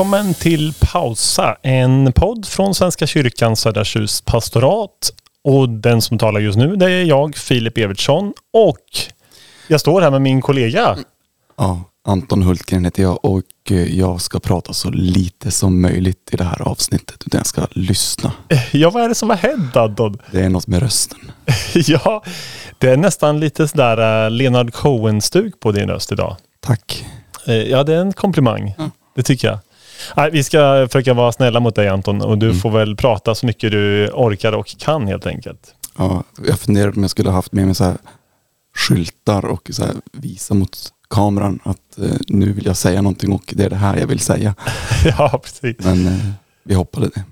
Välkommen till Pausa, en podd från Svenska kyrkan Södertjus pastorat. Och den som talar just nu det är jag, Filip Evertsson. Och jag står här med min kollega. Ja, Anton Hultgren heter jag och eh, jag ska prata så lite som möjligt i det här avsnittet. Utan jag ska lyssna. Ja, vad är det som har hänt Anton? Det är något med rösten. ja, det är nästan lite sådär uh, Leonard Cohen-stuk på din röst idag. Tack. Uh, ja, det är en komplimang. Mm. Det tycker jag. Nej, vi ska försöka vara snälla mot dig Anton och du mm. får väl prata så mycket du orkar och kan helt enkelt. Ja, jag funderade om jag skulle haft med mig så skyltar och så visa mot kameran att eh, nu vill jag säga någonting och det är det här jag vill säga. ja, precis. Men eh, vi hoppade det.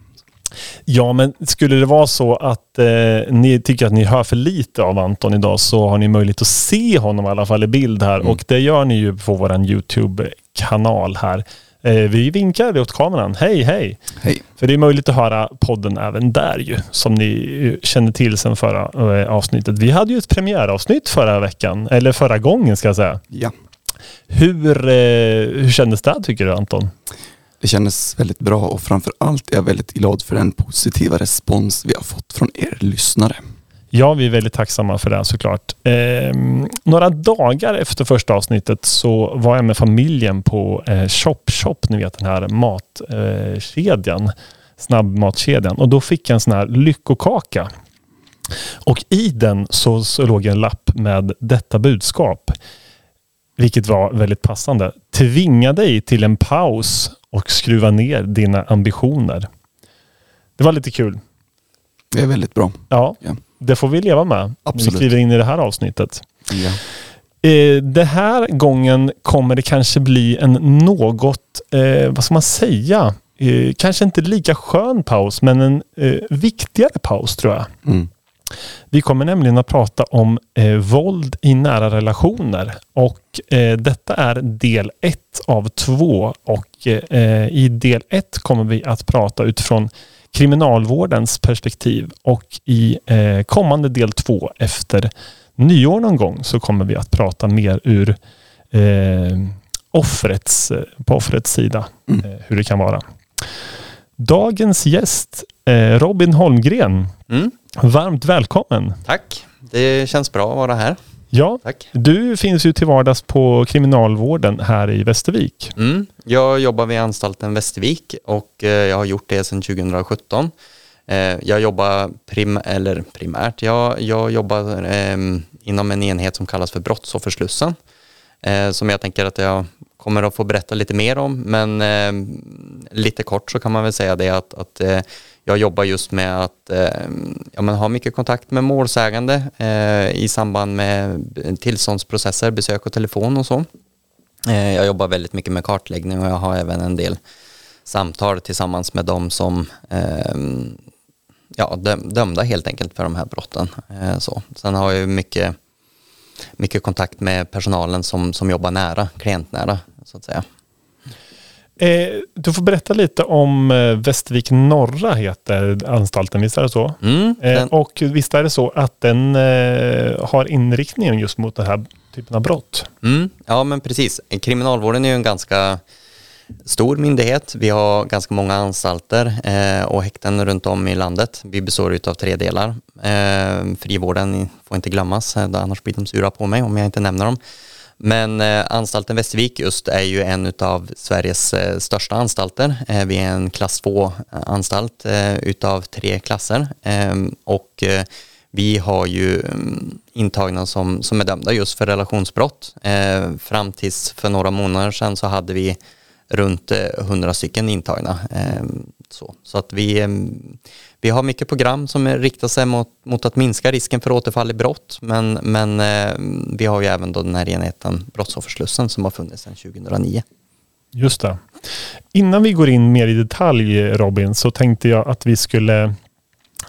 Ja, men skulle det vara så att eh, ni tycker att ni hör för lite av Anton idag så har ni möjlighet att se honom i alla fall i bild här mm. och det gör ni ju på vår YouTube-kanal här. Eh, vi vinkar åt kameran. Hej, hej! Hej! För det är möjligt att höra podden även där ju, som ni känner till sedan förra eh, avsnittet. Vi hade ju ett premiäravsnitt förra veckan, eller förra gången ska jag säga. Ja. Hur, eh, hur kändes det tycker du Anton? Det kändes väldigt bra och framför allt är jag väldigt glad för den positiva respons vi har fått från er lyssnare. Ja, vi är väldigt tacksamma för det såklart. Eh, några dagar efter första avsnittet så var jag med familjen på eh, Chop Chop, ni vet den här matkedjan, eh, snabbmatskedjan. Och då fick jag en sån här lyckokaka. Och i den så, så låg en lapp med detta budskap. Vilket var väldigt passande. Tvinga dig till en paus och skruva ner dina ambitioner. Det var lite kul. Det är väldigt bra. Ja. ja det får vi leva med. Absolut. Vi skriver in i det här avsnittet. Ja. Eh, det här gången kommer det kanske bli en något, eh, vad ska man säga, eh, kanske inte lika skön paus, men en eh, viktigare paus tror jag. Mm. Vi kommer nämligen att prata om våld i nära relationer och detta är del ett av två och i del ett kommer vi att prata utifrån kriminalvårdens perspektiv och i eh, kommande del två efter nyår någon gång så kommer vi att prata mer ur eh, offrets, på offrets sida, mm. eh, hur det kan vara. Dagens gäst, eh, Robin Holmgren. Mm. Varmt välkommen. Tack. Det känns bra att vara här. Ja, Tack. du finns ju till vardags på kriminalvården här i Västervik. Mm. Jag jobbar vid anstalten Västervik och eh, jag har gjort det sedan 2017. Eh, jag jobbar prim eller primärt, jag, jag jobbar eh, inom en enhet som kallas för Brottsofferslussen eh, som jag tänker att jag kommer att få berätta lite mer om men eh, lite kort så kan man väl säga det att, att jag jobbar just med att eh, ja, ha mycket kontakt med målsägande eh, i samband med tillståndsprocesser, besök och telefon och så. Eh, jag jobbar väldigt mycket med kartläggning och jag har även en del samtal tillsammans med de som eh, ja, dömda helt enkelt för de här brotten. Eh, så. Sen har jag mycket, mycket kontakt med personalen som, som jobbar nära, klientnära så att säga. Eh, du får berätta lite om eh, Västervik norra heter anstalten, visst är det så? Mm, eh, och visst är det så att den har inriktningen just mot den här typen av brott? Mm, ja men precis. Kriminalvården är ju en ganska stor myndighet. Vi har ganska många anstalter och häkten runt om i landet. Vi består av tre delar. Frivården får inte glömmas, annars blir de sura på mig om jag inte nämner dem. Men eh, anstalten Västervik just är ju en av Sveriges eh, största anstalter. Eh, vi är en klass 2-anstalt eh, eh, utav tre klasser ehm, och eh, vi har ju mm, intagna som, som är dömda just för relationsbrott. Eh, fram tills för några månader sedan så hade vi runt 100 stycken intagna. Ehm, så, så att vi ehm, vi har mycket program som riktar sig mot, mot att minska risken för återfall i brott men, men eh, vi har ju även då den här enheten Brottsofferslussen som har funnits sedan 2009. Just det. Innan vi går in mer i detalj Robin så tänkte jag att vi skulle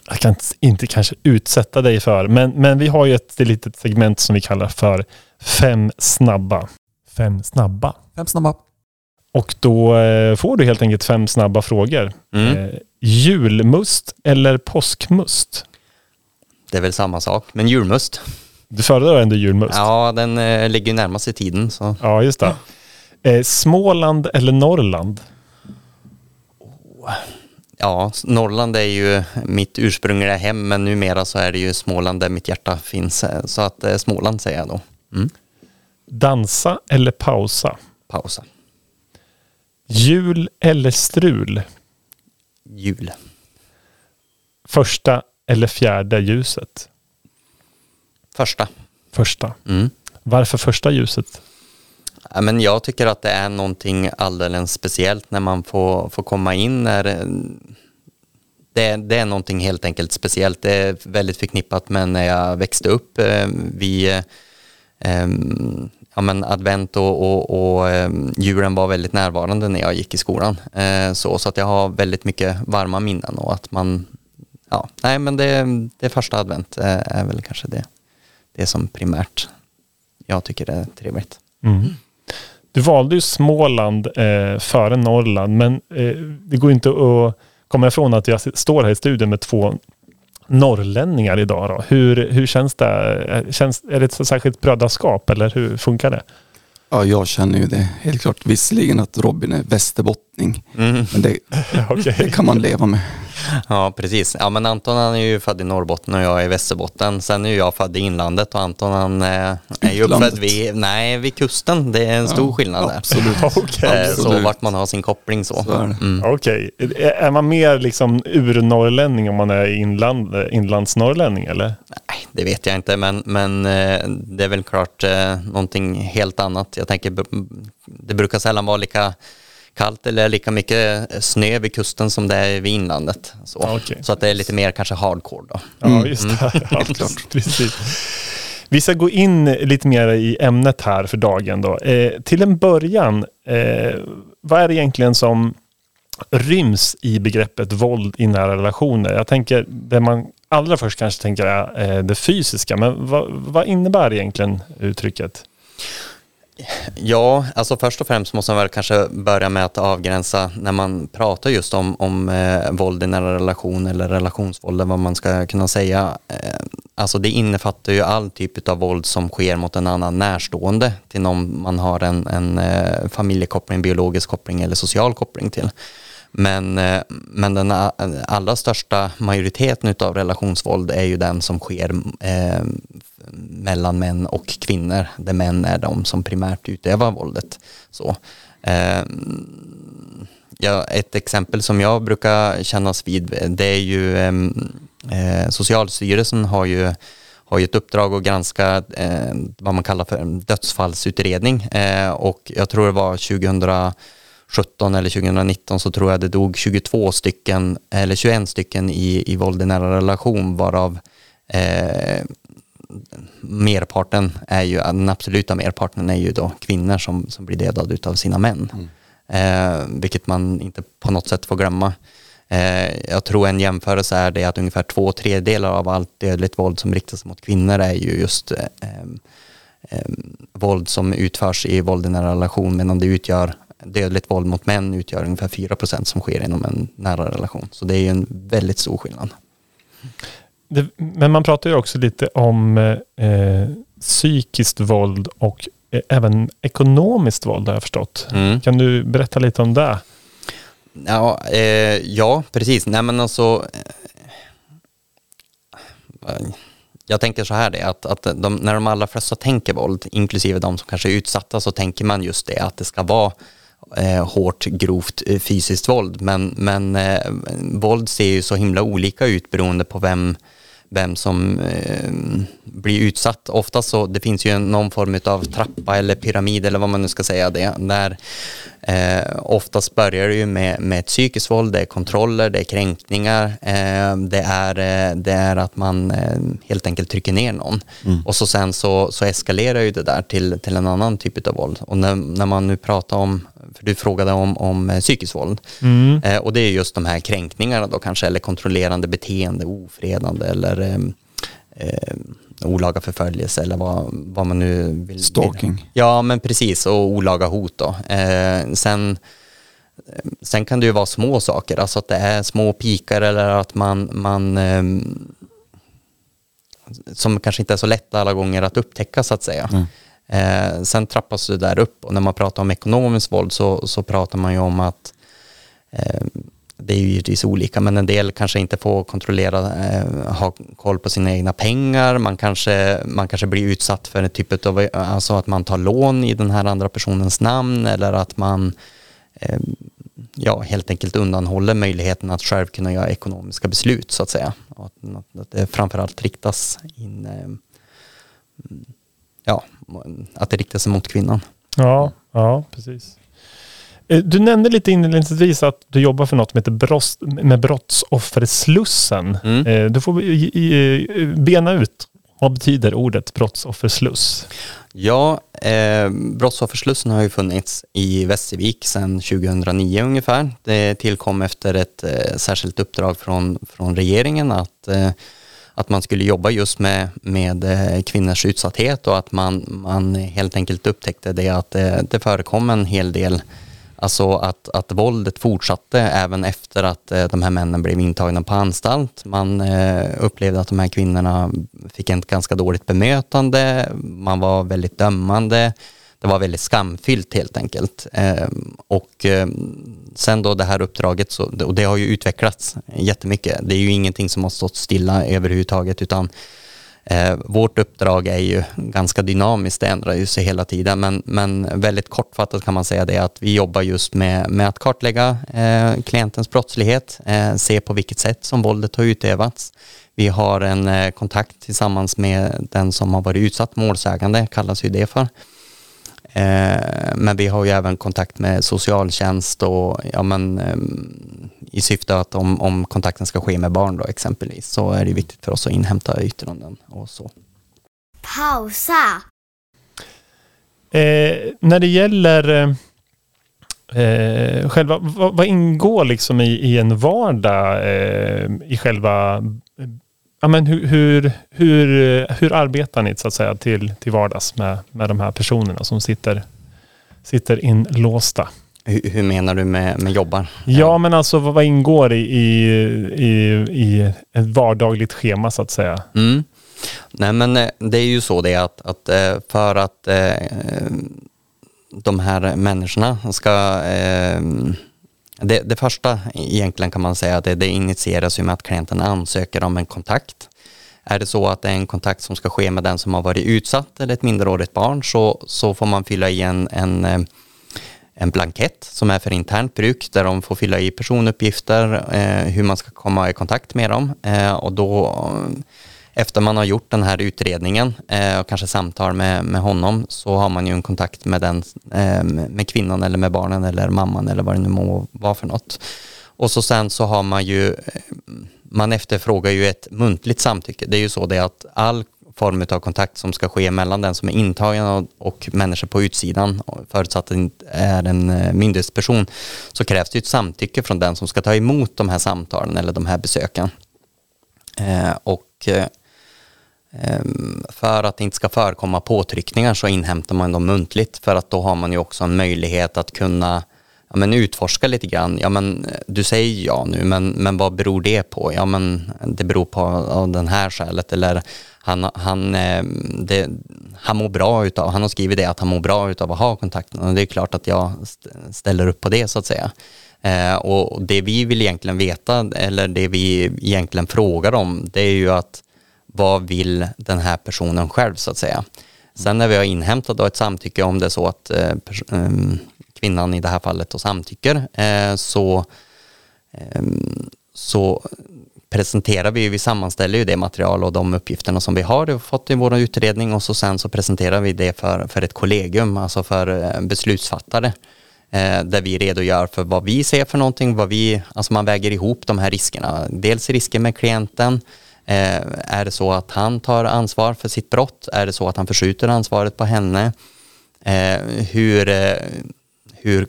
jag kan inte kanske utsätta dig för, men, men vi har ju ett litet segment som vi kallar för Fem snabba. Fem snabba. Fem snabba. Och då eh, får du helt enkelt fem snabba frågor. Mm. Eh, julmust eller påskmust? Det är väl samma sak, men julmust. Du föredrar ändå julmust? Ja, den eh, ligger närmast i tiden. Så. Ja, just det. Eh, Småland eller Norrland? Ja, Norrland är ju mitt ursprungliga hem men numera så är det ju Småland där mitt hjärta finns. Så att eh, Småland säger jag då. Mm. Dansa eller pausa? Pausa. Jul eller strul? Jul. Första eller fjärde ljuset? Första. Första. Mm. Varför första ljuset? Ja, men jag tycker att det är någonting alldeles speciellt när man får, får komma in. När, det, det är någonting helt enkelt speciellt. Det är väldigt förknippat med när jag växte upp. Eh, vi, eh, ja, men advent och, och, och ehm, julen var väldigt närvarande när jag gick i skolan. Eh, så, så att jag har väldigt mycket varma minnen och att man, ja, nej men det, det första advent eh, är väl kanske det, det som primärt jag tycker är trevligt. Mm. Du valde ju Småland eh, före Norrland, men eh, det går inte att komma ifrån att jag står här i studion med två norrlänningar idag. Då. Hur, hur känns det? Känns, är det ett särskilt brödraskap eller hur funkar det? Ja, jag känner ju det helt klart. Visserligen att Robin är västerbottning, mm. men det, okay. det, kan man leva med. Ja, precis. Ja, men Anton han är ju född i Norrbotten och jag är i Västerbotten. Sen är jag född i inlandet och Anton han eh, är ju uppfödd vid, nej, vid kusten. Det är en stor ja, skillnad där. Absolut. okay. Så vart man har sin koppling så. så mm. Okej, okay. är man mer liksom urnorrlänning om man är inland, inlandsnorrlänning eller? Nej, det vet jag inte, men, men eh, det är väl klart någonting helt annat. Jag tänker, det brukar sällan vara lika kallt eller lika mycket snö vid kusten som det är vid inlandet. Så, okay. så att det är lite mer kanske hardcore då. Ja, just det. Mm. Ja, precis. Vi ska gå in lite mer i ämnet här för dagen. Då. Eh, till en början, eh, vad är det egentligen som ryms i begreppet våld i nära relationer? Jag tänker, det man allra först kanske tänker jag eh, det fysiska, men vad, vad innebär egentligen uttrycket? Ja, alltså först och främst måste man väl kanske börja med att avgränsa när man pratar just om, om eh, våld i nära relation eller relationsvåld, vad man ska kunna säga. Eh, alltså det innefattar ju all typ av våld som sker mot en annan närstående till någon man har en, en eh, familjekoppling, biologisk koppling eller social koppling till. Men, eh, men den eh, allra största majoriteten av relationsvåld är ju den som sker eh, mellan män och kvinnor, där män är de som primärt utövar våldet. Så, eh, ja, ett exempel som jag brukar kännas vid, det är ju eh, eh Socialstyrelsen har ju har ju ett uppdrag att granska eh, vad man kallar för en dödsfallsutredning eh, och jag tror det var 2000 2017 eller 2019 så tror jag det dog 22 stycken eller 21 stycken i, i våld i nära relation varav eh, merparten är ju, den absoluta merparten är ju då kvinnor som, som blir dödade av sina män. Mm. Eh, vilket man inte på något sätt får glömma. Eh, jag tror en jämförelse är det att ungefär två tredjedelar av allt dödligt våld som riktas mot kvinnor är ju just eh, eh, våld som utförs i våld i nära relation medan det utgör dödligt våld mot män utgör ungefär 4% som sker inom en nära relation. Så det är ju en väldigt stor skillnad. Det, men man pratar ju också lite om eh, psykiskt våld och eh, även ekonomiskt våld har jag förstått. Mm. Kan du berätta lite om det? Ja, eh, ja precis. Nej men alltså eh, jag tänker så här det, att, att de, när de allra flesta tänker våld, inklusive de som kanske är utsatta, så tänker man just det att det ska vara eh, hårt, grovt eh, fysiskt våld. Men, men eh, våld ser ju så himla olika ut beroende på vem vem som eh, blir utsatt. Ofta så, det finns ju någon form av trappa eller pyramid eller vad man nu ska säga det. Där eh, oftast börjar det ju med, med psykiskt våld, det är kontroller, det är kränkningar, eh, det, är, eh, det är att man eh, helt enkelt trycker ner någon. Mm. Och så sen så, så eskalerar ju det där till, till en annan typ av våld. Och när, när man nu pratar om för du frågade om, om eh, psykiskt våld. Mm. Och det är just de här kränkningarna då kanske, eller kontrollerande beteende, ofredande eller eh, eh, olaga förföljelse eller vad, vad man nu vill. Stalking. Ja, men precis, och olaga hot då. Eh, sen, sen kan det ju vara små saker, alltså att det är små pikar eller att man, man som kanske inte är så lätt alla gånger att upptäcka så att säga. Mm. Eh, sen trappas det där upp och när man pratar om ekonomiskt våld så, så pratar man ju om att eh, det är ju givetvis olika, men en del kanske inte får kontrollera, eh, ha koll på sina egna pengar. Man kanske, man kanske blir utsatt för en typ av, alltså att man tar lån i den här andra personens namn eller att man eh, ja, helt enkelt undanhåller möjligheten att själv kunna göra ekonomiska beslut så att säga. Och att, att det framförallt riktas in, eh, mm, ja, att det riktar sig mot kvinnan. Ja, ja precis. Eh, du nämnde lite inledningsvis att du jobbar för något som heter med Brottsofferslussen. Mm. Eh, du får bena ut, vad betyder ordet brottsoffersluss? Ja, eh, Brottsofferslussen har ju funnits i Västervik sedan 2009 ungefär. Det tillkom efter ett eh, särskilt uppdrag från, från regeringen att, eh, att man skulle jobba just med, med eh, kvinnors utsatthet och att man, man helt enkelt upptäckte det att det, det förekom en hel del Alltså att, att våldet fortsatte även efter att eh, de här männen blev intagna på anstalt. Man eh, upplevde att de här kvinnorna fick ett ganska dåligt bemötande, man var väldigt dömande, det var väldigt skamfyllt helt enkelt. Eh, och ehm, sen då det här uppdraget, så, och det har ju utvecklats jättemycket. Det är ju ingenting som har stått stilla överhuvudtaget utan Eh, vårt uppdrag är ju ganska dynamiskt, det ändrar ju sig hela tiden, men, men väldigt kortfattat kan man säga det att vi jobbar just med, med att kartlägga eh, klientens brottslighet, eh, se på vilket sätt som våldet har utövats. Vi har en eh, kontakt tillsammans med den som har varit utsatt, målsägande kallas ju det för. Eh, men vi har ju även kontakt med socialtjänst och ja, men, ehm, i syfte att om, om kontakten ska ske med barn då exempelvis så är det viktigt för oss att inhämta yttranden och så. Pausa! Eh, när det gäller eh, själva, vad, vad, ingår liksom i, i en vardag eh, i själva ja, men hur, hur, hur, hur arbetar ni så att säga till, till vardags med, med de här personerna som sitter, sitter inlåsta? Hur, hur menar du med, med jobbar? Ja, men alltså vad, vad ingår i, i, i, i ett vardagligt schema så att säga? Mm. Nej men eh, det är ju så det att, att eh, för att eh, de här människorna ska det, det, första egentligen kan man säga att det, det initieras ju med att klienten ansöker om en kontakt. Är det så att det är en kontakt som ska ske med den som har varit utsatt eller ett minderårigt barn så, så får man fylla i en, en, eh, en blankett som är för internt bruk där de får fylla i personuppgifter, eh, hur man ska komma i kontakt med dem eh, och då efter man har gjort den här utredningen eh, och kanske samtal med, med honom så har man ju en kontakt med, den, eh, med kvinnan eller med barnen eller mamman eller vad det nu må vara för något. Och så sen så har man ju, eh, man efterfrågar ju ett muntligt samtycke. Det är ju så det att all form av kontakt som ska ske mellan den som är intagen och, och människor på utsidan, förutsatt att det inte är en eh, myndighetsperson, så krävs det ett samtycke från den som ska ta emot de här samtalen eller de här besöken. Eh, och eh, Ehm, för att det inte ska förekomma påtryckningar så inhämtar man dem muntligt för att då har man ju också en möjlighet att kunna ja, men utforska lite grann. Ja, men, eh, du säger ja nu, men, men vad beror det på? Ja, men det beror på av den här skälet eller han, han, ehm, det, han mår bra utav, han har skrivit det att han mår bra utav att ha kontakten och det är klart att jag ställer upp på det så att säga. Eh, och det vi vill egentligen veta eller det vi egentligen frågar om det är ju att vad vill den här personen själv så att säga. Sen när vi har inhämtat ett samtycke om det är så att eh, ehm, kvinnan i det här fallet då samtycker eh, så, eh, så presenterar vi, vi sammanställer ju det material och de uppgifterna som vi har fått i vår utredning och så sen så presenterar vi det för, för ett kollegium, alltså för eh, beslutsfattare eh, där vi redogör för vad vi ser för någonting, vad vi, alltså man väger ihop de här riskerna. Dels risker med klienten, Eh, är det så att han tar ansvar för sitt brott? Är det så att han förskjuter ansvaret på henne? Eh, hur, eh, hur,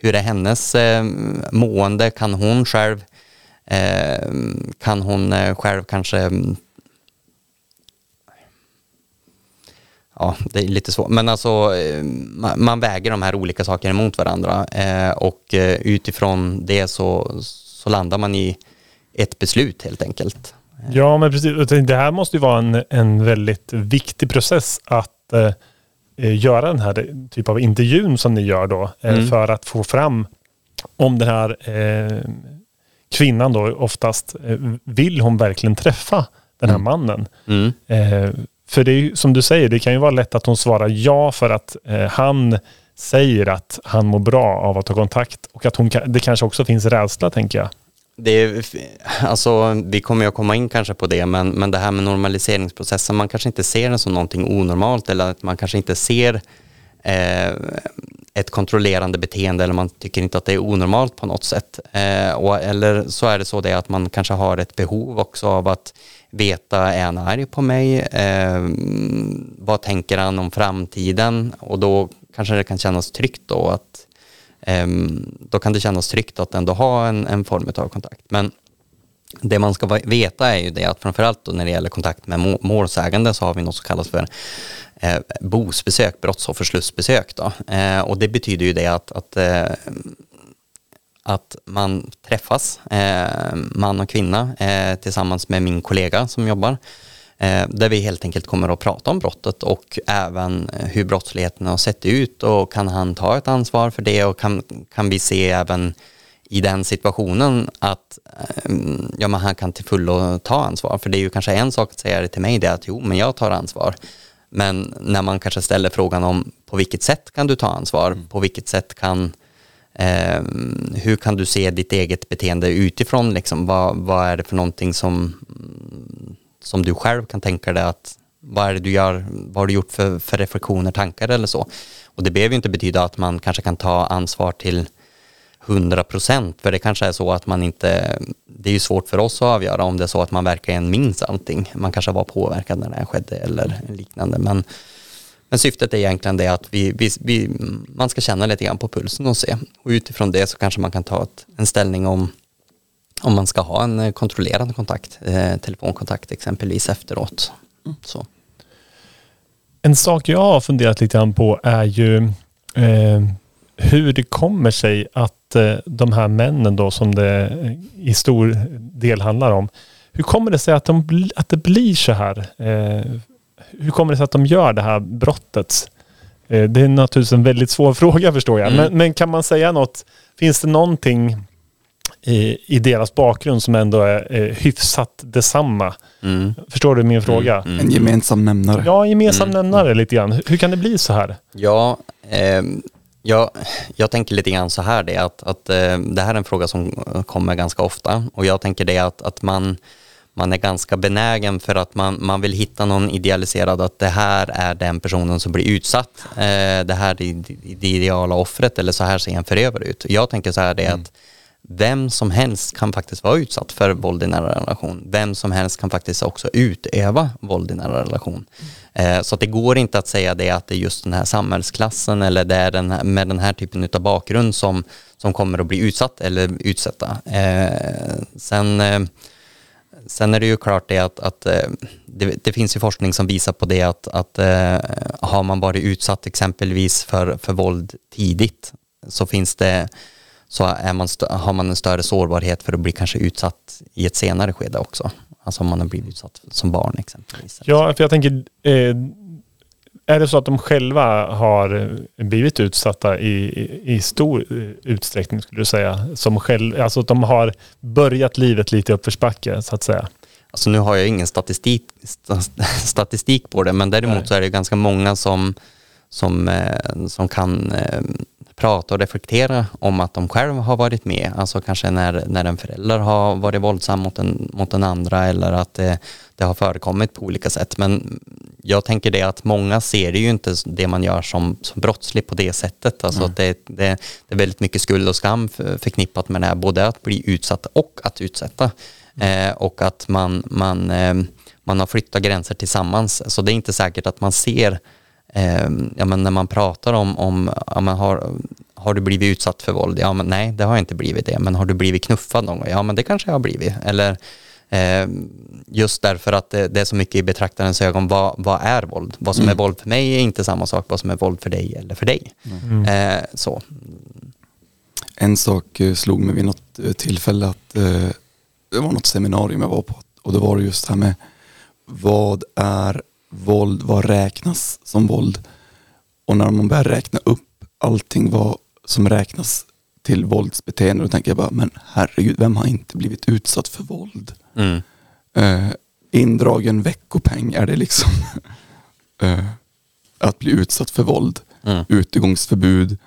hur är hennes eh, mående? Kan hon själv, eh, kan hon eh, själv kanske mm, ja, det är lite svårt. Men alltså, man väger de här olika sakerna mot varandra och utifrån det så, så landar man i ett beslut helt enkelt. Ja, men precis. Det här måste ju vara en, en väldigt viktig process att eh, göra den här typen av intervjun som ni gör då. Eh, mm. För att få fram om den här eh, kvinnan då oftast, eh, vill hon verkligen träffa den här Mm. mannen? Mm. Eh, för det är ju, som du säger, det kan ju vara lätt att hon svarar ja för att eh, han säger att han mår bra av att ta kontakt och att hon det kanske också finns rädsla tänker jag. Det är, alltså, vi kommer ju att komma in kanske på det, men, men det här med normaliseringsprocessen, man kanske inte ser den som någonting onormalt eller att man kanske inte ser eh, ett kontrollerande beteende eller man tycker inte att det är onormalt på något sätt. Eh, och, eller så är det så det att man kanske har ett behov också av att veta, är han arg på mig? Eh, vad tänker han om framtiden? Och då kanske det kan kännas tryggt då att Ehm, då kan det kännas tryggt att ändå ha en, en form av kontakt. Men det man ska veta är ju det att framförallt när det gäller kontakt med målsägande så har vi något som kallas för eh, BOS-besök, brottsofferslussbesök. Då. Eh, och det betyder ju det att, att, eh, att man träffas, eh, man och kvinna, eh, tillsammans med min kollega som jobbar eh, där vi helt enkelt kommer att prata om brottet och även eh, hur brottsligheten har sett ut och kan han ta ett ansvar för det och kan, kan vi se även i den situationen att eh, ja, men han kan till fullo ta ansvar. För det är ju kanske en sak att säga det till mig, det är att jo, men jag tar ansvar. Men när man kanske ställer frågan om på vilket sätt kan du ta ansvar? På vilket sätt kan eh, hur kan du se ditt eget beteende utifrån? Liksom, vad, vad är det för någonting som, som du själv kan tänka dig att vad är det du gör, vad har du gjort för, för reflektioner, tankar eller så? Och det behöver ju inte betyda att man kanske kan ta ansvar till 100 procent, för det kanske är så att man inte, det är ju svårt för oss att avgöra om det är så att man verkligen minns allting. Man kanske var påverkad när det här skedde eller liknande, men, men syftet är egentligen det att vi, vi, vi, man ska känna lite grann på pulsen och se. Och utifrån det så kanske man kan ta ett, en ställning om om man ska ha en eh, kontrollerad kontakt, eh, telefonkontakt exempelvis efteråt. Så. En sak jag har funderat lite grann på är ju eh, hur det kommer sig att eh, de här männen då som det eh, i stor del handlar om. Hur kommer det sig att, de, att det blir så här? Eh, hur kommer det sig att de gör det här brottet? Eh, det är naturligtvis en väldigt svår fråga förstår jag. Mm. Men, men kan man säga något? Finns det någonting i, i deras bakgrund som ändå är eh, hyfsat detsamma? Mm. Förstår du min fråga? Mm. En gemensam nämnare. Ja, gemensam Mm. nämnare lite grann. Hur kan det bli så här? Ja, ehm, jag, jag tänker lite grann så här det att, att eh, det här är en fråga som kommer ganska ofta och jag tänker det att, att man, man är ganska benägen för att man, man vill hitta någon idealiserad att det här är den personen som blir utsatt. Eh, det här är det, det ideala offret eller så här ser en förövare ut. Jag tänker så här det att vem som helst kan faktiskt vara utsatt för våld i nära relation. Vem som helst kan faktiskt också utöva våld i nära relation. Eh, så att det går inte att säga det att det är just den här samhällsklassen eller det är den här, med den här typen av bakgrund som, som kommer att bli utsatt eller utsätta. Eh, sen, eh, sen är det ju klart det att, att det, det finns ju forskning som visar på det att, att har man varit utsatt exempelvis för, för våld tidigt så finns det så är man har man en större sårbarhet för att bli kanske utsatt i ett senare skede också. Alltså om man har blivit utsatt som barn exempelvis. Ja, för jag tänker, eh, är det så att de själva har blivit utsatta i, i, stor utsträckning skulle du säga? Som själv, alltså att de har börjat livet lite i uppförsbacke så att säga. Alltså nu har jag ingen statistik, sta- statistik på det, men däremot Nej. så är det ganska många som, som, eh, som kan eh, prata och reflektera om att de själv har varit med. Alltså kanske när, när en förälder har varit våldsam mot en, mot en andra eller att det, det har förekommit på olika sätt. Men jag tänker det att många ser det ju inte det man gör som, som brottslig på det sättet. Alltså att det, det, det är väldigt mycket skuld och skam för, förknippat med det här, både att bli utsatt och att utsätta. Eh, och att man, man, eh, man har flyttat gränser tillsammans. Så det är inte säkert att man ser, eh, ja, men när man pratar om, om ja, men har, har du blivit utsatt för våld? Ja, men nej, det har jag inte blivit det. Men har du blivit knuffad någon gång? Ja, men det kanske jag har blivit. Eller eh, just därför att det, det är så mycket i betraktarens ögon, vad, vad är våld? Vad som är våld för mig är inte samma sak vad som är våld för dig eller för dig. Eh, så. En sak eh, slog mig vid något eh, tillfälle att eh, det var något seminarium jag var på och det var just det här med vad är våld, vad räknas som våld? Och när man börjar räkna upp allting vad som räknas till våldsbeteende. Då tänker jag bara, men herregud, vem har inte blivit utsatt för våld? Mm. Eh, indragen veckopeng, är det liksom eh, att bli utsatt för våld? Mm. Utegångsförbud,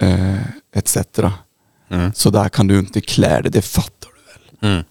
eh, etc. Mm. Så där kan du inte klä dig, det fattar du väl? Mm.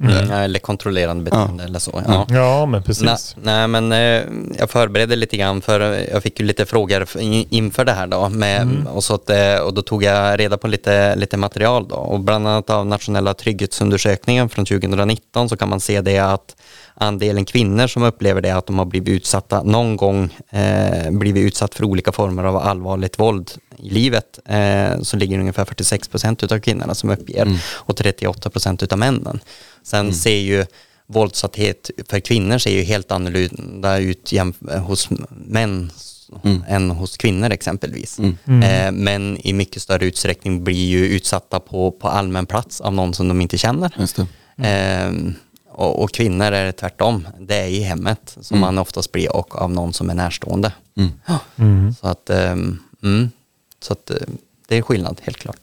Mm. Eller kontrollerande beteende eller så. Ja. Ja, men precis. nej men eh, jag förberedde lite grann för jag fick ju lite frågor inför det här då med, och, så att, eh, och då tog jag reda på lite, lite material då och bland annat av nationella trygghetsundersökningen från 2019 så kan man se det att andelen kvinnor som upplever det att de har blivit utsatta någon gång eh, blivit utsatt för olika former av allvarligt våld i livet eh, så ligger ungefär 46 procent utav kvinnorna som uppger och 38 procent utav männen. Sen ser ju våldsatthet för kvinnor ser ju helt annorlunda ut hos män än hos kvinnor exempelvis. Eh, men i mycket större utsträckning blir ju utsatta på, på allmän plats av någon som de inte känner. Just det. Ehm, och, och kvinnor är det tvärtom. Det är i hemmet som man oftast blir och av någon som är närstående. Mm. Mm. Så att, mm, så att eh, det är skillnad helt klart.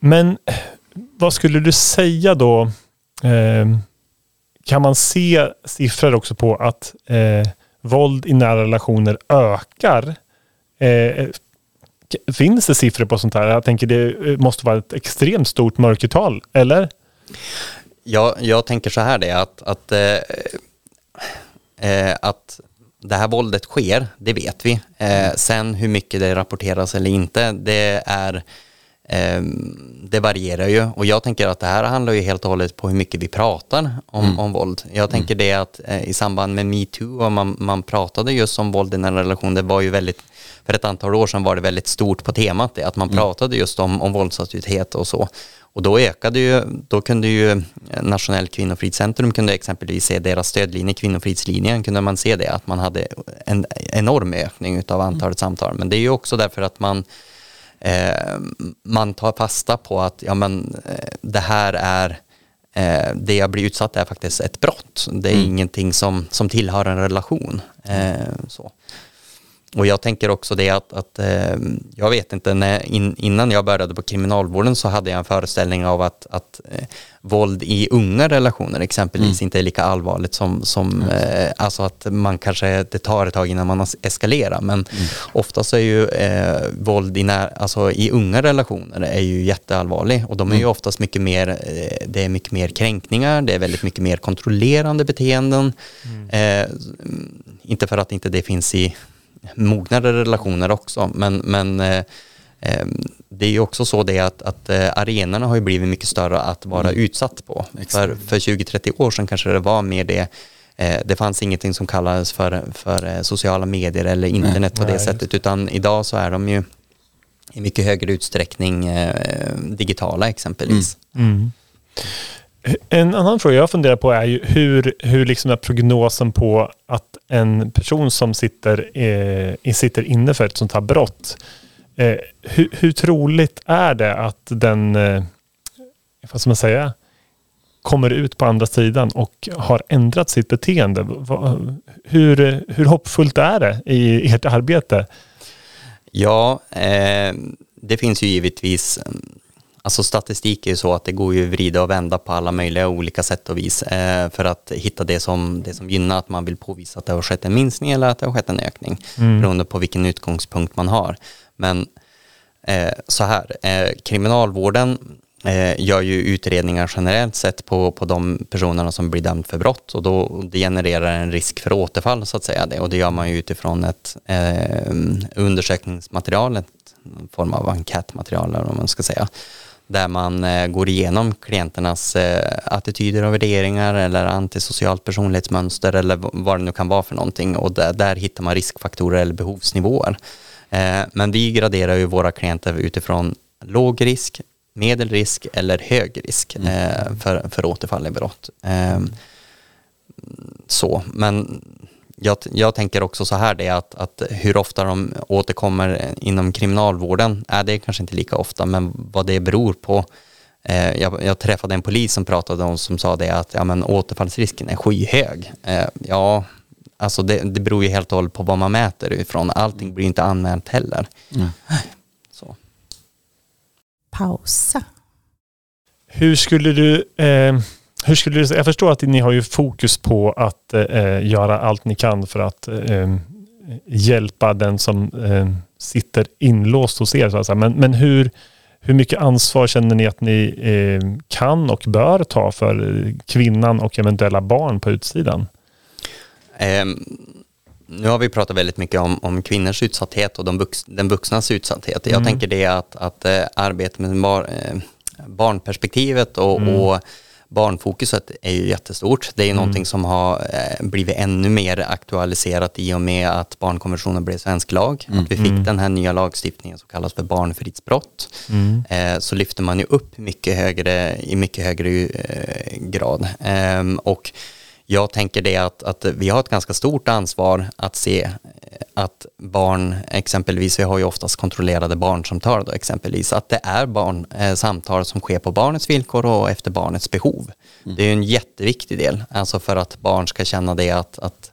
Men vad skulle du säga då? Eh, kan man se siffror också på att eh, våld i nära relationer ökar? Eh, k- finns det siffror på sånt här? Jag tänker det eh, måste vara ett extremt stort mörkertal, eller? Jag, jag tänker så här det att, att, eh, eh, att det här våldet sker, det vet vi. Eh, sen hur mycket det rapporteras eller inte, det är eh, det varierar ju och jag tänker att det här handlar ju helt och hållet på hur mycket vi pratar om, om våld. Jag tänker det att eh, i samband med metoo och man, man pratade just om våld i en relation, det var ju väldigt, för ett antal år sedan var det väldigt stort på temat det, att man pratade just om, om våldsutsatthet och så. Och då ökade ju, då kunde ju Nationellt kvinnofridscentrum kunde exempelvis se deras stödlinje, Kvinnofridslinjen, kunde man se det att man hade en enorm ökning av antalet samtal. Men det är ju också därför att man eh, man tar fasta på att ja, men, eh, det här är eh, det jag blir utsatt är faktiskt ett brott. Det är ingenting som, som tillhör en relation. Eh, så. Och jag tänker också det att, att eh, jag vet inte, när, in, innan jag började på kriminalvården så hade jag en föreställning av att, att eh, våld i unga relationer exempelvis inte är lika allvarligt som, som eh, alltså att man kanske, det tar ett tag innan man eskalerar, men oftast är ju eh, våld i, när, alltså i unga relationer är ju jätteallvarlig. Och de är ju oftast mycket mer, det är mycket mer kränkningar, det är väldigt mycket mer kontrollerande beteenden. Eh, inte för att inte det finns i mognare relationer också, men, men eh, eh, det är ju också så det att, att eh, arenorna har ju blivit mycket större att vara utsatt på. För, för 20-30 år sedan kanske det var mer det, det fanns ingenting som kallades för, för sociala medier eller internet på det Nej, sättet, utan idag så är de ju i mycket högre utsträckning digitala exempelvis. Mm. En annan fråga jag funderar på är ju hur, hur liksom är prognosen på att en person som sitter, eh, sitter inne för ett sånt här brott, eh, hur, hur troligt är det att den, eh, vad ska man säga, kommer ut på andra sidan och har ändrat sitt beteende? Va, hur, hur hoppfullt är det i ert arbete? Ja, eh, det finns ju givetvis, alltså statistik är ju så att det går ju att vrida och vända på alla möjliga olika sätt och vis eh, för att hitta det som, det som gynnar att man vill påvisa att det har skett en minskning eller att det har skett en ökning beroende på vilken utgångspunkt man har. Men eh, så här, eh, kriminalvården eh, gör ju utredningar generellt sett på, på de personerna som blir dömda för brott och då det genererar en risk för återfall så att säga det. Och det gör man ju utifrån ett eh, undersökningsmaterial, ett form av enkätmaterial eller vad man ska säga där man eh, går igenom klienternas eh, attityder och värderingar eller antisocialt personlighetsmönster eller vad det nu kan vara för någonting och där, där hittar man riskfaktorer eller behovsnivåer. Eh, men vi graderar ju våra klienter utifrån låg risk, medelrisk eller hög risk eh, för, för återfall i brott. Eh, så, men jag, jag tänker också så här det är att, att hur ofta de återkommer inom kriminalvården, är det kanske inte lika ofta, men vad det beror på. Eh, jag, jag träffade en polis som pratade om som sa det att ja, men återfallsrisken är skyhög. Eh, ja, alltså det, det beror ju helt och hållet på vad man mäter ifrån. Allting blir inte anmält heller. Mm. Så. Pausa. Hur skulle du... Eh, hur skulle du jag förstår att ni har ju fokus på att eh, göra allt ni kan för att eh, hjälpa den som eh, sitter inlåst hos er. Så att säga. Men, men hur, hur mycket ansvar känner ni att ni eh, kan och bör ta för kvinnan och eventuella barn på utsidan? Ehm, nu har vi pratat väldigt mycket om, om kvinnors utsatthet och de vux, den vuxnas utsatthet. Jag Mm. tänker det att, att eh, arbetet med bar, eh, barnperspektivet och, Mm. och barnfokuset är ju jättestort. Det är ju Mm. någonting som har eh, blivit ännu mer aktualiserat i och med att barnkonventionen blev svensk lag. Att vi fick Mm. den här nya lagstiftningen som kallas för barnfridsbrott. Mm. eh, så lyfter man ju upp mycket högre, i mycket högre eh, grad. Ehm, och jag tänker det att, att vi har ett ganska stort ansvar att se eh, att barn, exempelvis, vi har ju oftast kontrollerade barnsamtal då exempelvis, att det är barn, eh, samtal som sker på barnets villkor och efter barnets behov. Det är ju en jätteviktig del, alltså för att barn ska känna det att, att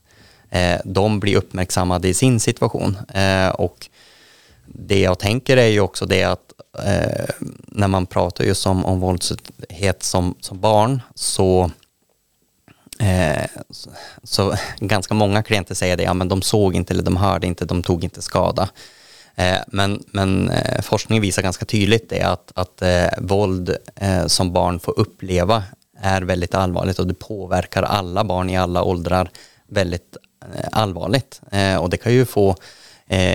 eh, de blir uppmärksammade i sin situation. Eh, och det jag tänker är ju också det att eh, när man pratar just om, om våldsutsatthet som, som barn så, eh, så, så ganska många klienter säger det, ja men de såg inte eller de hörde inte, de tog inte skada. Eh, men men eh, forskning visar ganska tydligt det att, att eh, våld eh, som barn får uppleva är väldigt allvarligt och det påverkar alla barn i alla åldrar väldigt eh, allvarligt. Och det kan ju få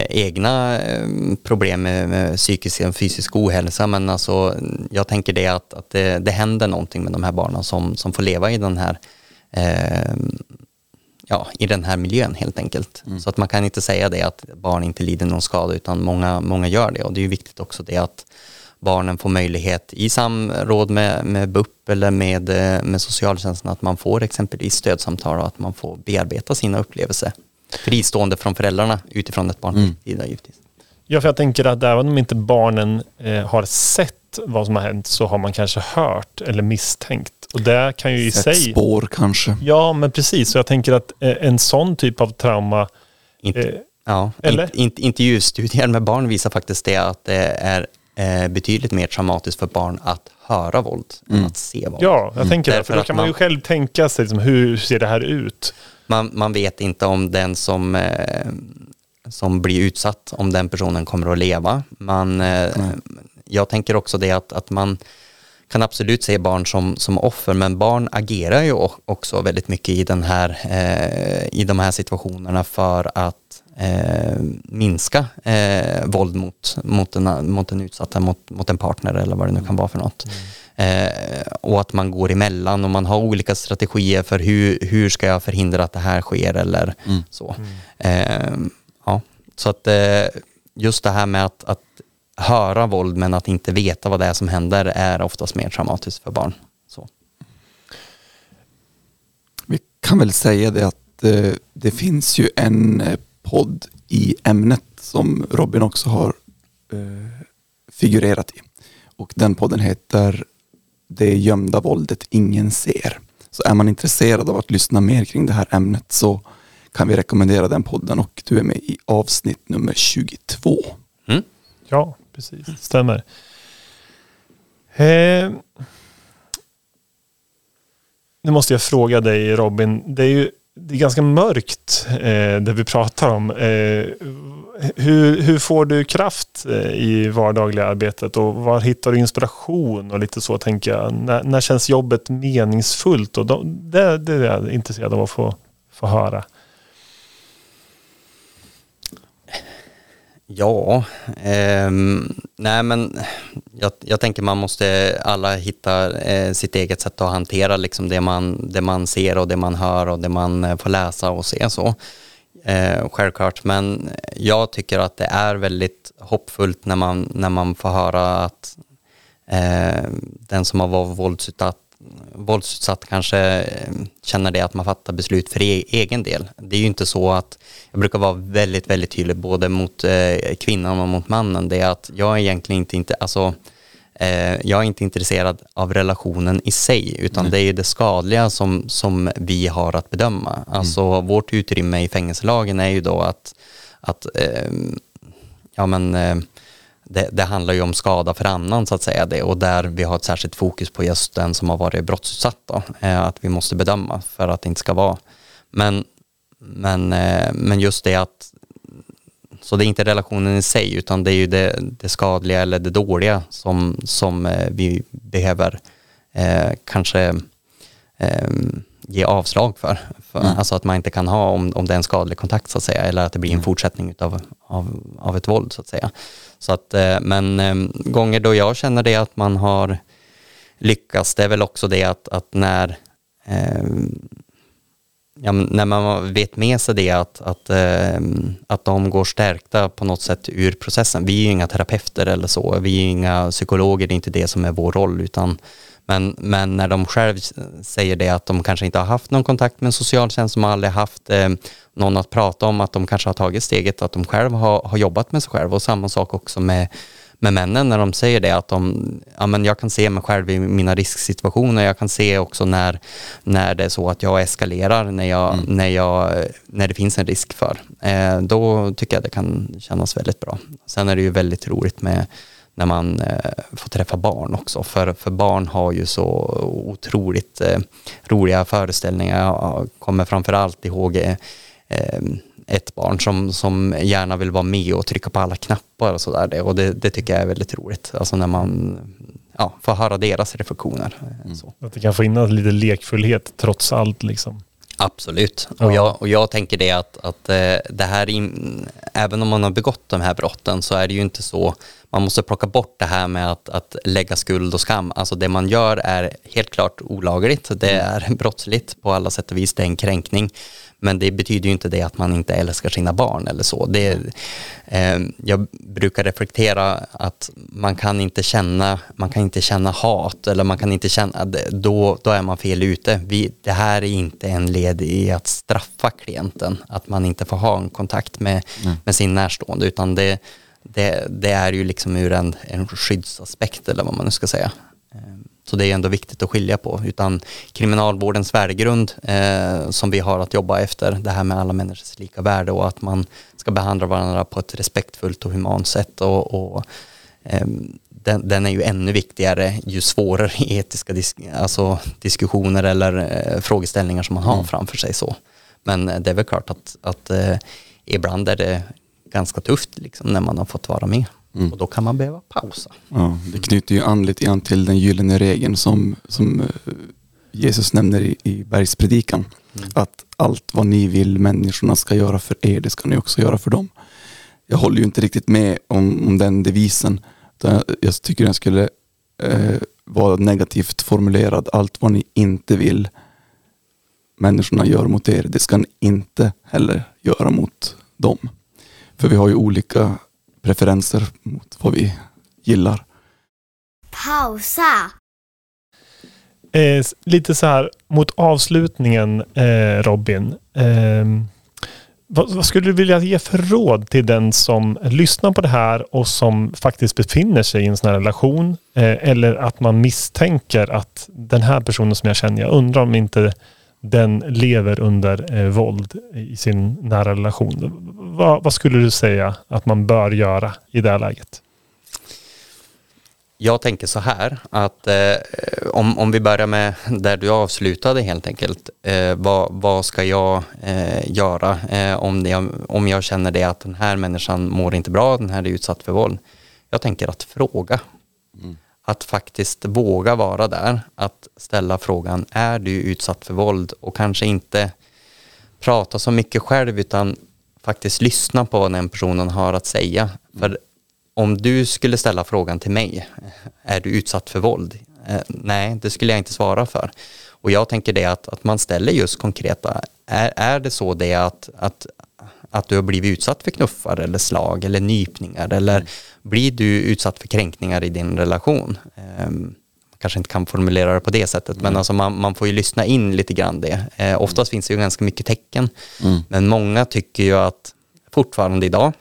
egna problem med, med psykisk och fysisk ohälsa men alltså jag tänker det att, att det, det händer någonting med de här barnen som, som får leva i den här eh, ja, i den här miljön helt enkelt. Så att man kan inte säga det att barn inte lider någon skada utan många, många gör det och det är ju viktigt också det att barnen får möjlighet i samråd med, med BUP eller med, eh, med socialtjänsten att man får exempelvis stödsamtal och att man får bearbeta sina upplevelser fristående från föräldrarna utifrån ett barnperspektiv mm. givetvis. Ja, för jag tänker att även om inte barnen eh, har sett vad som har hänt så har man kanske hört eller misstänkt. Och det kan ju i Sätt sig... spår kanske. Ja, men precis. Så jag tänker att eh, en sån typ av trauma... Inte, Eh, ja, eller? Inte, intervjustudier med barn visar faktiskt det att det är eh, betydligt mer traumatiskt för barn att höra våld än att se våld. ja, jag tänker det. Därför För då kan man ju själv tänka sig liksom, hur ser det här ut? Man, man vet inte om den som, eh, som blir utsatt, om den personen kommer att leva. Man, eh, jag tänker också det att, att man kan absolut se barn som, som offer, men barn agerar ju också väldigt mycket i, den här, eh, i de här situationerna för att eh, minska eh, våld mot, mot, den, mot den utsatta, mot, mot en partner eller vad det nu kan vara för något. Eh, och att man går emellan och man har olika strategier för hur, hur ska jag förhindra att det här sker eller så. Eh, ja. Så att eh, just det här med att, att höra våld men att inte veta vad det är som händer är oftast mer traumatiskt för barn. Så. Vi kan väl säga det att eh, det finns ju en eh, podd i ämnet som Robin också har eh, figurerat i. Och den podden heter Det gömda våldet ingen ser. Så är man intresserad av att lyssna mer kring det här ämnet så kan vi rekommendera den podden och du är med i avsnitt nummer 22. Mm. Ja, precis. Stämmer. Eh, nu måste jag fråga dig Robin. Det är ju det är ganska mörkt eh, det vi pratar om. Eh, hur, hur får du kraft eh, i vardagliga arbetet och var hittar du inspiration och lite så tänker jag. När, när känns jobbet meningsfullt? Och de, det, det är jag intresserad av att få, få höra. Ja, eh, nej men jag, jag tänker man måste alla hitta eh, sitt eget sätt att hantera liksom det, man, det man ser och det man hör och det man eh, får läsa och se så. Eh, självklart, men jag tycker att det är väldigt hoppfullt när man, när man får höra att eh, den som har varit våldsutsatt, våldsutsatt kanske eh, känner det att man fattar beslut för e- egen del. Det är ju inte så att, jag brukar vara väldigt, väldigt tydlig både mot eh, kvinnan och mot mannen, det är att jag är egentligen inte, inte alltså Eh, jag är inte intresserad av relationen i sig, utan Nej. det är det skadliga som, som vi har att bedöma. Alltså vårt utrymme i fängelselagen är ju då att, att ja men det, det handlar ju om skada för annan så att säga det och där vi har ett särskilt fokus på just den som har varit brottsutsatt då, eh, att vi måste bedöma för att det inte ska vara. Men, men, eh, men just det att så det är inte relationen i sig utan det är ju det, det skadliga eller det dåliga som, som eh, vi behöver eh, kanske eh, ge avslag för. för Mm. Alltså att man inte kan ha om, om det är en skadlig kontakt så att säga eller att det blir en Mm. fortsättning utav, av, av ett våld så att säga. Så att, eh, men ehm, gånger då jag känner det att man har lyckats, det är väl också det att, att när eh, ja, när man vet med sig det att, att, eh, att de går stärkta på något sätt ur processen. Vi är ju inga terapeuter eller så, vi är ju inga psykologer, det är inte det som är vår roll, utan men, men när de själv säger det att de kanske inte har haft någon kontakt med en socialtjänst, som aldrig haft eh, någon att prata om, att de kanske har tagit steget att de själv har, har jobbat med sig själv och samma sak också med med männen när de säger det att de, ja men jag kan se mig själv i mina risksituationer, jag kan se också när, när det är så att jag eskalerar, när, jag, Mm. när, jag, när det finns en risk för. Eh, då tycker jag det kan kännas väldigt bra. Sen är det ju väldigt roligt med när man eh, får träffa barn också, för, för barn har ju så otroligt eh, roliga föreställningar. Jag kommer framför allt ihåg eh, ett barn som, som gärna vill vara med och trycka på alla knappar och sådär. Och det, det tycker jag är väldigt roligt. Alltså när man ja, får höra deras reflektioner. Mm. Så. Att det kan få in lite lekfullhet trots allt. Liksom. Absolut. Ja. Och, jag, och jag tänker det att, att eh, det här, in, även om man har begått de här brotten så är det ju inte så, man måste plocka bort det här med att, att lägga skuld och skam. Alltså det man gör är helt klart olagligt, det är brottsligt på alla sätt och vis, det är en kränkning. Men det betyder ju inte det att man inte älskar sina barn eller så. Det, eh, jag brukar reflektera att man kan inte känna, man kan inte känna hat eller man kan inte känna, då, då är man fel ute. Vi, det här är inte en led i att straffa klienten, att man inte får ha en kontakt med, Mm. med sin närstående, utan det, det, det är ju liksom ur en, en skyddsaspekt eller vad man nu ska säga. Så det är ändå viktigt att skilja på, utan kriminalvårdens värdegrund eh, som vi har att jobba efter, det här med alla människors lika värde och att man ska behandla varandra på ett respektfullt och humant sätt och, och eh, den, den är ju ännu viktigare ju svårare etiska dis alltså diskussioner eller eh, frågeställningar som man har Mm. framför sig. så. Men eh, det är väl klart att, att eh, ibland är det ganska tufft liksom, när man har fått vara med. Mm. Och då kan man behöva pausa. Ja, det knyter ju an lite grann till den gyllene regeln som, som eh, Jesus nämner i, i bergspredikan. Mm. Att allt vad ni vill människorna ska göra för er, det ska ni också göra för dem. Jag håller ju inte riktigt med om, om den devisen. Jag, jag tycker den skulle eh, vara negativt formulerad. Allt vad ni inte vill människorna gör mot er, det ska ni inte heller göra mot dem. För vi har ju olika preferenser mot vad vi gillar. Pausa. Eh, lite så här mot avslutningen eh, Robin. Eh, vad, vad skulle du vilja ge för råd till den som lyssnar på det här och som faktiskt befinner sig i en sån här relation? Eh, eller att man misstänker att den här personen som jag känner, jag undrar om inte den lever under eh, våld i sin nära relation. Vad, vad skulle du säga att man bör göra i det här läget? Jag tänker så här att eh, om, om vi börjar med där du avslutade helt enkelt. Eh, vad, vad ska jag eh, göra eh, om, det, om jag känner det att den här människan mår inte bra, den här är utsatt för våld. Jag tänker att fråga. Att faktiskt våga vara där, att ställa frågan, är du utsatt för våld? Och kanske inte prata så mycket själv utan faktiskt lyssna på vad den personen har att säga. För om du skulle ställa frågan till mig, är du utsatt för våld? Eh, nej, det skulle jag inte svara för. Och jag tänker det att, att man ställer just konkreta, är, är det så det att, att, att du har blivit utsatt för knuffar eller slag eller nypningar eller blir du utsatt för kränkningar i din relation? Ehm, kanske inte kan formulera det på det sättet, men alltså man, man får ju lyssna in lite grann det. Eh, oftast finns det ju ganska mycket tecken, Mm. men många tycker ju att fortfarande idag,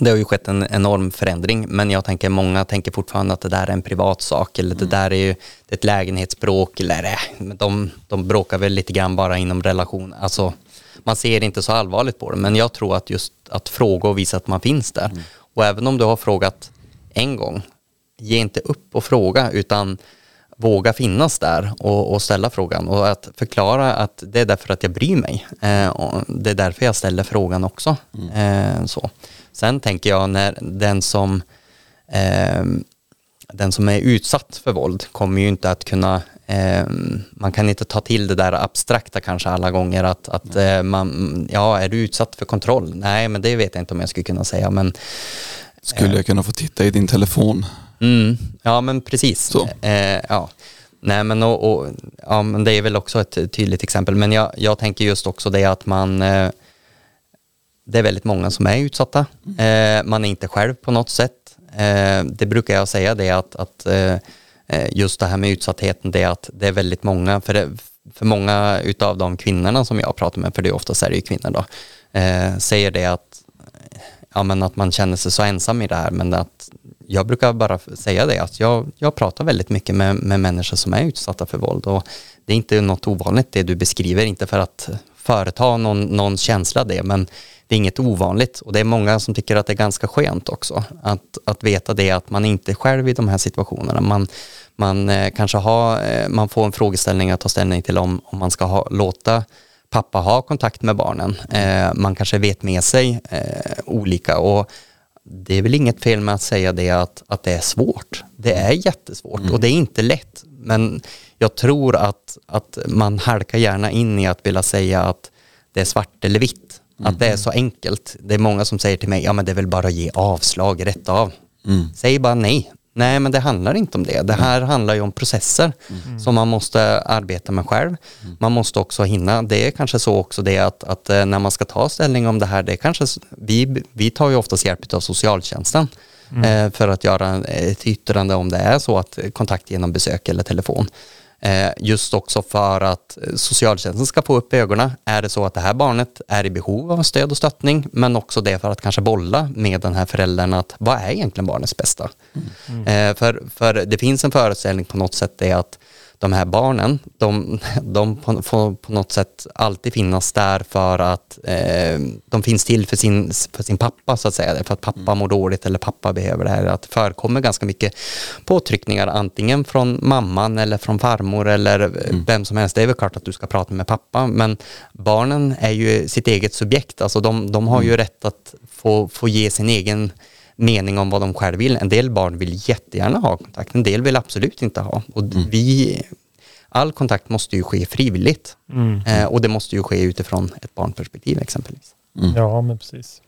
det har ju skett en enorm förändring, men jag tänker många tänker fortfarande att det där är en privat sak eller det Mm. där är ju ett lägenhetsbråk eller äh, de, de bråkar väl lite grann bara inom relation. Alltså, man ser inte så allvarligt på det, men jag tror att just att fråga och visa att man finns där. Mm. Och även om du har frågat en gång, ge inte upp och fråga utan våga finnas där och, och ställa frågan och att förklara att det är därför att jag bryr mig. Eh, och det är därför jag ställer frågan också. Eh, så. Sen tänker jag när den som eh, den som är utsatt för våld kommer ju inte att kunna eh, man kan inte ta till det där abstrakta kanske alla gånger att, att eh, man, ja är du utsatt för kontroll? Nej men det vet jag inte om jag skulle kunna säga men Skulle jag kunna få titta i din telefon? Mm, ja men precis. Eh, ja. Nej men, och, och, ja, men det är väl också ett tydligt exempel. Men jag, jag tänker just också det att man eh, det är väldigt många som är utsatta. Eh, man är inte själv på något sätt. Eh, det brukar jag säga det att, att eh, eh, just det här med utsattheten det är att det är väldigt många, för, det, för många utav de kvinnorna som jag pratar med, för det är oftast är det ju kvinnor då, eh, säger det att ja, men att man känner sig så ensam i det här men att jag brukar bara säga det att jag, jag pratar väldigt mycket med, med människor som är utsatta för våld och det är inte något ovanligt det du beskriver, inte för att företa någon, någon känsla det men det är inget ovanligt och det är många som tycker att det är ganska skönt också att, att veta det att man inte är själv i de här situationerna. Man, man eh, kanske har, eh, man får en frågeställning att ta ställning till om, om man ska ha, låta pappa ha kontakt med barnen. Eh, man kanske vet med sig eh, olika och det är väl inget fel med att säga det att, att det är svårt. Det är jättesvårt och det är inte lätt. Men jag tror att, att man halkar gärna in i att vilja säga att det är svart eller vitt. Att det är så enkelt. Det är många som säger till mig, ja men det är väl bara att ge avslag rätt av. Säg bara nej. Nej, men det handlar inte om det. Det här handlar ju om processer som man måste arbeta med själv. Man måste också hinna. Det är kanske så också det att, att eh, när man ska ta ställning om det här, det är kanske, vi, vi tar ju oftast hjälp av socialtjänsten eh, för att göra ett yttrande om det är så att kontakt genom besök eller telefon. Eh, just också för att eh, socialtjänsten ska få upp ögonen. Är det så att det här barnet är i behov av stöd och stöttning, men också det för att kanske bolla med den här föräldern att vad är egentligen barnets bästa? Eh, för, för det finns en föreställning på något sätt det att de här barnen, de, de på, får på något sätt alltid finnas där för att eh, de finns till för sin, för sin pappa så att säga, för att pappa mår dåligt eller pappa behöver det här. Att det förekommer ganska mycket påtryckningar antingen från mamman eller från farmor eller eh, vem som helst. Det är väl klart att du ska prata med pappa, men barnen är ju sitt eget subjekt, alltså de, de har ju rätt att få, få ge sin egen mening om vad de själv vill. En del barn vill jättegärna ha kontakt, en del vill absolut inte ha. Och vi, all kontakt måste ju ske frivilligt Mm. eh, och det måste ju ske utifrån ett barnperspektiv exempelvis. Ja, men precis.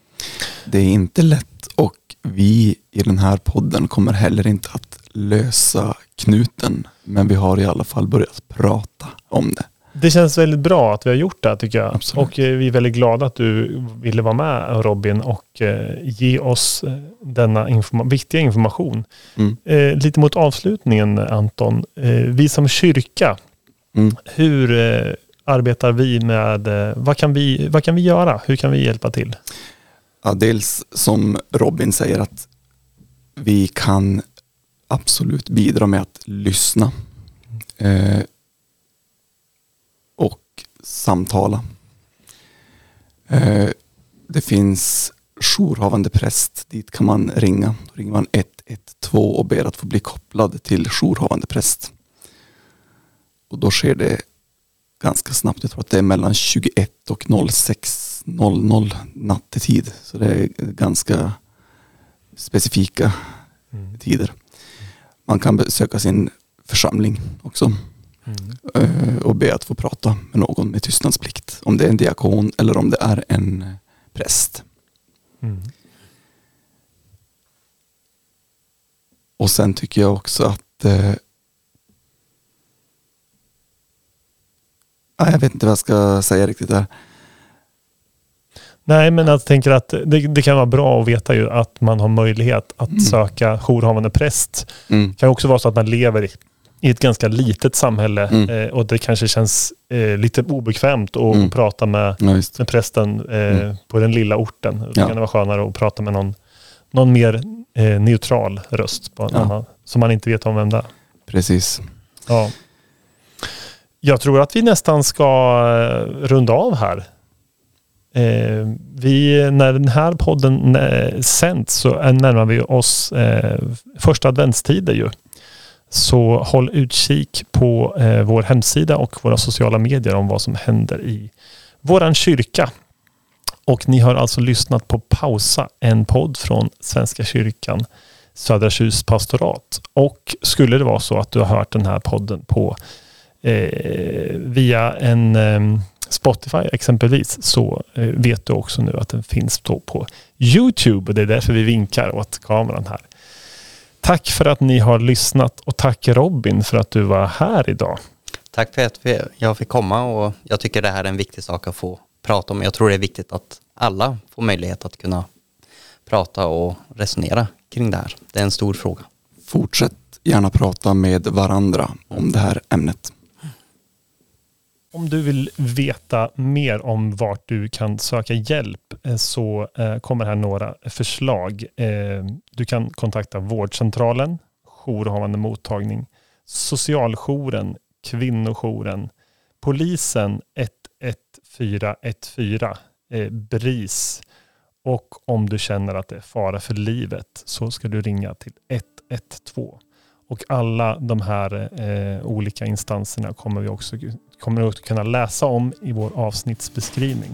Det är inte lätt och vi i den här podden kommer heller inte att lösa knuten. Men vi har i alla fall börjat prata om det. Det känns väldigt bra att vi har gjort det här tycker jag. Absolut. Och eh, vi är väldigt glada att du ville vara med Robin och eh, ge oss eh, denna informa- viktiga information. Mm. Eh, lite mot avslutningen Anton. Eh, vi som kyrka, Mm. hur eh, arbetar vi med, vad, kan vi, vad kan vi göra? Hur kan vi hjälpa till? Ja, dels som Robin säger att vi kan absolut bidra med att lyssna samtala. Eh, det finns jourhavande präst, dit kan man ringa. Då ringer man 112 och ber att få bli kopplad till jourhavande präst. Och då sker det ganska snabbt. Jag tror att det är mellan 21 och 06.00 nattetid. Så det är ganska specifika tider. Man kan besöka sin församling också eh, och be att få prata med någon med tystnadsplikt. Om det är en diakon eller om det är en eh, präst. Mm. Och sen tycker jag också att eh, jag vet inte vad jag ska säga riktigt där. Nej, men jag tänker att det, det kan vara bra att veta ju att man har möjlighet att Mm. söka jourhavande präst. Mm. Det kan också vara så att man lever i, i ett ganska litet samhälle Mm. eh, och det kanske känns eh, lite obekvämt att Mm. prata med, Ja, med prästen eh, Mm. på den lilla orten. Då Ja. kan det vara skönare att prata med någon någon mer eh, neutral röst på Ja. annan, som man inte vet om vem det är. Precis. Ja. Jag tror att vi nästan ska eh, runda av här. Eh, vi, när den här podden eh, sänds så är- närmar vi oss första adventstider ju. Så håll utkik på eh, vår hemsida och våra sociala medier om vad som händer i våran kyrka. Och ni har alltså lyssnat på Pausa, en podd från Svenska kyrkan, Södra Tjus pastorat. Och skulle det vara så att du har hört den här podden på eh, via en eh, Spotify exempelvis så eh, vet du också nu att den finns då på Youtube och det är därför vi vinkar åt kameran här. Tack för att ni har lyssnat och tack Robin för att du var här idag. Tack för att vi- jag fick komma och jag tycker det här är en viktig sak att få prata om. Jag tror det är viktigt att alla får möjlighet att kunna prata och resonera kring det här. Det är en stor fråga. Fortsätt gärna prata med varandra om det här ämnet. Om du vill veta mer om vart du kan söka hjälp eh, så eh, kommer här några förslag. Eh, du kan kontakta vårdcentralen, jourhavande mottagning, socialjouren, kvinnojouren, polisen 11414, BRIS och om du känner att det är fara för livet så ska du ringa till 112. Och alla de här eh, olika instanserna kommer vi också kommer du att kunna läsa om i vår avsnittsbeskrivning.